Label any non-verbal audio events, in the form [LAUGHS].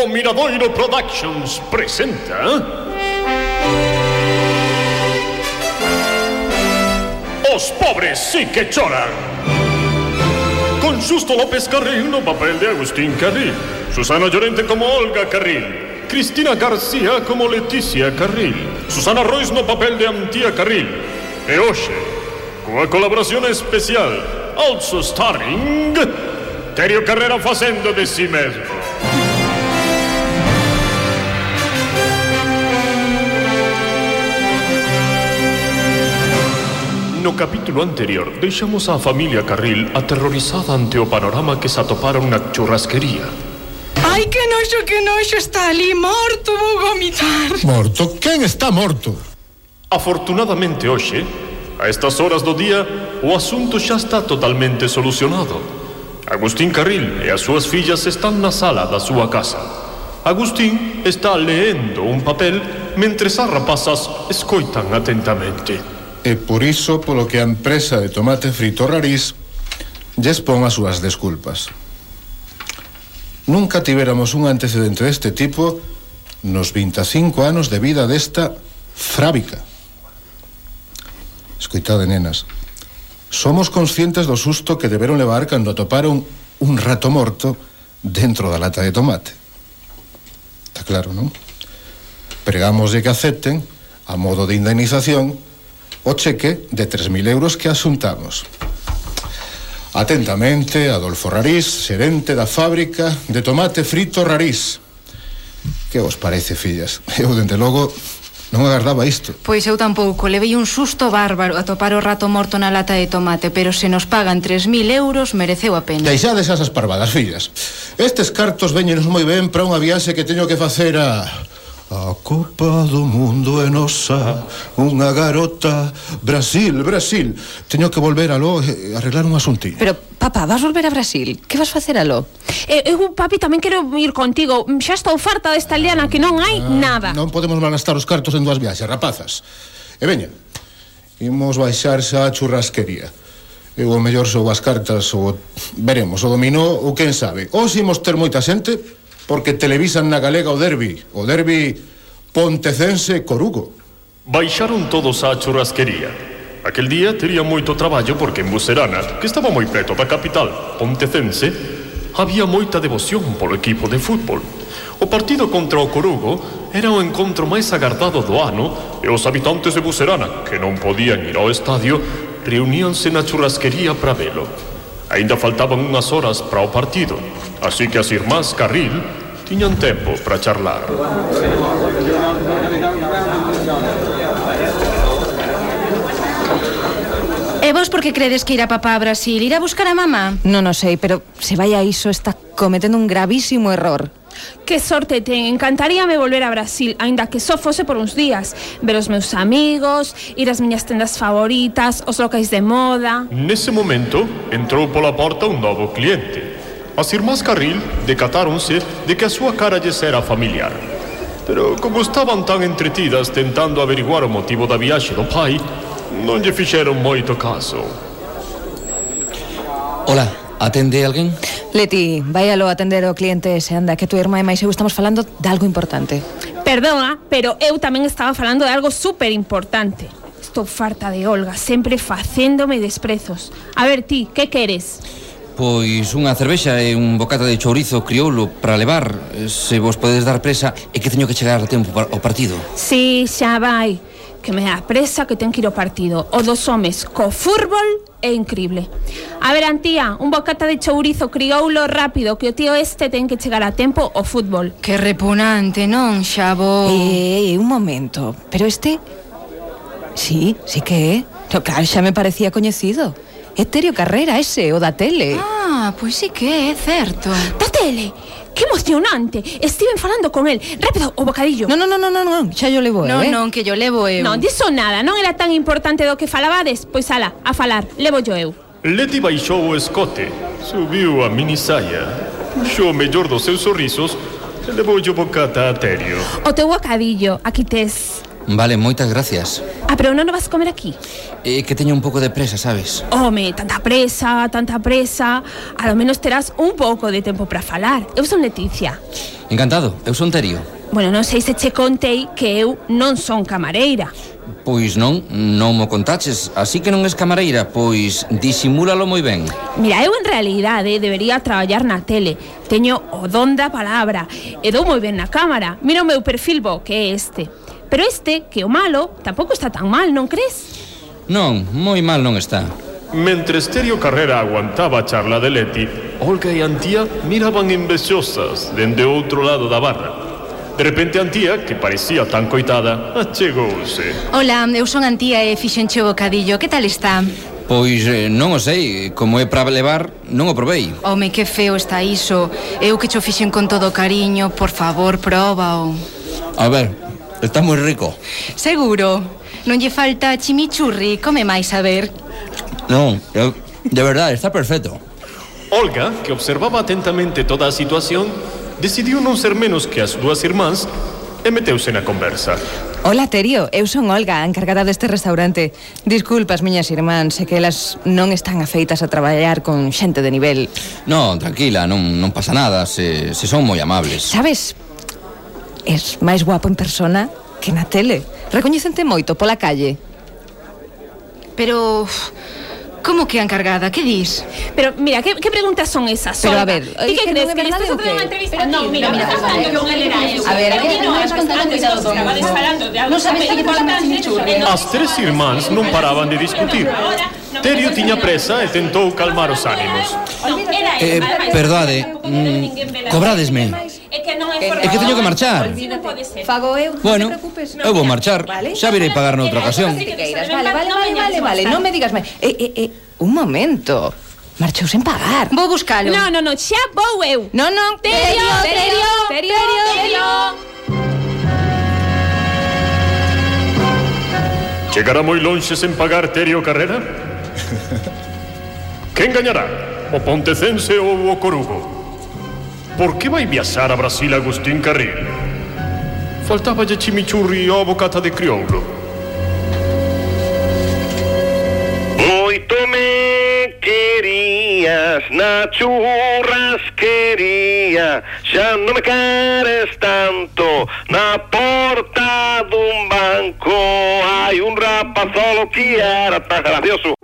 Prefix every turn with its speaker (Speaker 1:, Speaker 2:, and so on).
Speaker 1: O Miradoiro Productions presenta. Los pobres sí que choran. Con Justo López Carril, no papel de Agustín Carril. Susana Llorente como Olga Carril. Cristina García como Leticia Carril. Susana Royce no papel de Antía Carril. E hoxe, coa colaboración especial, also starring Terio Carrera facendo de si sí mesmo. capítulo anterior deixamos a familia Carril aterrorizada ante o panorama que se atoparon na churrasquería.
Speaker 2: Ai, que noxo, que noxo, está ali morto, vou vomitar.
Speaker 3: Morto? Quen está morto?
Speaker 1: Afortunadamente hoxe, a estas horas do día, o asunto xa está totalmente solucionado. Agustín Carril e as súas fillas están na sala da súa casa. Agustín está leendo un papel mentre as rapazas escoitan atentamente.
Speaker 3: E por iso, polo que a empresa de tomate frito Rarís lles pon as súas desculpas. Nunca tiveramos un antecedente deste tipo nos 25 anos de vida desta frábica. Escoitade, nenas. Somos conscientes do susto que deberon levar cando atoparon un rato morto dentro da lata de tomate. Está claro, non? Pregámoslle que acepten, a modo de indemnización, o cheque de 3.000 euros que asuntamos. Atentamente, Adolfo Rarís, xerente da fábrica de tomate frito Rarís. Que vos parece, fillas? Eu, dende logo, Non agardaba isto.
Speaker 4: Pois eu tampouco, levei un susto bárbaro a topar o rato morto na lata de tomate, pero se nos pagan 3.000 euros mereceu a pena.
Speaker 3: Deixades esas parvadas, fillas. Estes cartos veñenos moi ben para unha viaxe que teño que facer a A Copa do Mundo é nosa Unha garota Brasil, Brasil. Teño que volver aló e arreglar un asunto
Speaker 5: Pero, papá, vas volver a Brasil? Que vas facer aló?
Speaker 6: Eh, eu, papi, tamén quero ir contigo. Xa estou farta desta liana que non hai ah, nada.
Speaker 3: Non podemos malgastar os cartos en dúas viaxes, rapazas. E veña Imos baixar xa a churrasquería. Eu o mellor sou as cartas ou veremos, o dominó ou quen sabe. Ou se imos ter moita xente porque televisan na Galega o derbi, o derbi pontecense Corugo.
Speaker 1: Baixaron todos á churrasquería. Aquel día tería moito traballo porque en Buserana, que estaba moi preto da capital pontecense, había moita devoción polo equipo de fútbol. O partido contra o Corugo era o encontro máis agardado do ano e os habitantes de Buserana, que non podían ir ao estadio, reuníanse na churrasquería para velo. Ainda faltaban unhas horas para o partido, así que as irmás Carril tiñan tempo para charlar.
Speaker 4: E vos por que credes que irá papá a Brasil? Irá buscar a mamá?
Speaker 5: Non o sei, pero se vai a iso está cometendo un gravísimo error.
Speaker 6: Que sorte ten, encantaríame volver a Brasil, aínda que só fose por uns días, ver os meus amigos, ir ás miñas tendas favoritas, os locais de moda.
Speaker 1: Nese momento, entrou pola porta un novo cliente. As irmás Carril decatáronse de que a súa cara lles era familiar. Pero como estaban tan entretidas tentando averiguar o motivo da viaxe do pai, non lle fixeron moito caso.
Speaker 7: Hola, Atende alguén?
Speaker 5: Leti, váyalo a atender o cliente ese, anda, que tu irmã e máis eu estamos falando de algo importante.
Speaker 6: Perdona, pero eu tamén estaba falando de algo super importante. Estou farta de Olga, sempre facéndome desprezos. A ver ti, que queres?
Speaker 7: Pois unha cervexa e un bocata de chourizo crioulo para levar Se vos podedes dar presa e que teño que chegar a tempo para o partido Si,
Speaker 6: sí, xa vai que me das presa, que ten que ir ao partido. O dos homes co fútbol é increíble. A ver, Antía, un bocata de chourizo crioulo rápido que o tío este ten que chegar a tempo ao fútbol.
Speaker 4: Que repugnante, non, Xabo?
Speaker 5: Eh, eh, un momento, pero este... Sí, sí que é. No, claro, xa me parecía coñecido. É Carrera ese, o da tele.
Speaker 4: Ah, pois sí que é certo.
Speaker 6: Da tele? Que emocionante Estiven falando con el, rápido, o bocadillo.
Speaker 5: Non, non, non, non, non, xa yo levo,
Speaker 4: Non,
Speaker 5: eh?
Speaker 4: non, que yo levo eu.
Speaker 6: Non, diso nada, non era tan importante do que falabades Pois ala, a falar, levo yo eu
Speaker 1: Leti baixou o escote, subiu a mini saia, puxou o mellor dos seus sorrisos e levou o bocata a Terio.
Speaker 6: O teu bocadillo, aquí tes
Speaker 7: Vale, moitas gracias.
Speaker 6: Ah, pero non vas comer aquí?
Speaker 7: É eh, que teño un pouco de presa, sabes?
Speaker 6: Home, tanta presa, tanta presa... A lo menos terás un pouco de tempo para falar. Eu son Leticia.
Speaker 7: Encantado, eu son Terio.
Speaker 6: Bueno, non sei se che contei que eu non son camareira.
Speaker 7: Pois non, non mo contaches, así que non es camareira, pois disimúlalo moi ben.
Speaker 6: Mira, eu en realidade debería traballar na tele. Teño o don da palabra e dou moi ben na cámara. Mira o meu perfil bo, que é este. Pero este, que o malo, tampouco está tan mal, non crees?
Speaker 7: Non, moi mal non está.
Speaker 1: Mentre Terio Carrera aguantaba a charla de Leti, Olga e Antía miraban envexosas dende outro lado da barra. De repente Antía, que parecía tan coitada, achegouse.
Speaker 4: Ola, eu son Antía e fixenche o bocadillo. Que tal está?
Speaker 7: Pois eh, non o sei, como é para levar, non o probei.
Speaker 4: Home, que feo está iso. Eu que cho fixen con todo cariño, por favor, próbao.
Speaker 7: A ver, Está moi rico.
Speaker 4: Seguro. Non lle falta chimichurri, come máis a ver.
Speaker 7: Non, eu, de verdade, está perfecto.
Speaker 1: Olga, que observaba atentamente toda a situación, decidiu non ser menos que as dúas irmáns e meteuse na conversa.
Speaker 5: Ola, Terio, eu son Olga, encargada deste restaurante. Disculpas, miñas irmáns, se que elas non están afeitas a traballar con xente de nivel.
Speaker 7: Non, tranquila, non, non pasa nada, se, se son moi amables.
Speaker 5: Sabes, es máis guapo en persona que na tele. Recoñecente moito pola calle.
Speaker 4: Pero... Como que a encargada? Que dis?
Speaker 6: Pero, mira, que, que preguntas son esas?
Speaker 5: Pero, a ver...
Speaker 6: Ti que
Speaker 5: eh,
Speaker 6: crees? Que
Speaker 5: le
Speaker 6: estás
Speaker 5: facendo
Speaker 6: unha entrevista?
Speaker 5: Pero,
Speaker 6: no, mira, mira, estás falando con él era eso.
Speaker 5: A ver,
Speaker 6: a
Speaker 5: ver,
Speaker 6: eh,
Speaker 5: non has contado cuidado con
Speaker 6: Estás falando de algo
Speaker 5: importante.
Speaker 1: As tres irmáns non paraban de discutir. Terio tiña presa e tentou calmar os ánimos.
Speaker 7: Eh, perdade, mm, cobradesme.
Speaker 6: É que
Speaker 7: teño que marchar.
Speaker 5: Fago eh,
Speaker 7: eu,
Speaker 5: non bueno, te preocupes.
Speaker 7: Eu vou marchar.
Speaker 5: Vale.
Speaker 7: Xa virei pagar noutra ocasión.
Speaker 5: Vale, vale, vale, vale, vale. Non me digas máis. Eh, eh, eh, un momento. Marchou sen pagar.
Speaker 4: Vou buscalo.
Speaker 6: Non, non, non, xa vou eu.
Speaker 5: Non, non.
Speaker 6: Terio, Terio, Terio,
Speaker 5: Terio.
Speaker 6: terio.
Speaker 1: Chegará moi lonxe sen pagar Terio Carrera? [LAUGHS] Quen gañará? O Pontecense ou o Corugo? Por que vai viaxar a Brasil Agustín Carril? Faltáballe chimichurri ou bocata de crioulo.
Speaker 8: Moito me querías na churrasquería Xa non me queres tanto Na porta dun banco Hai un rapazolo que era tan gracioso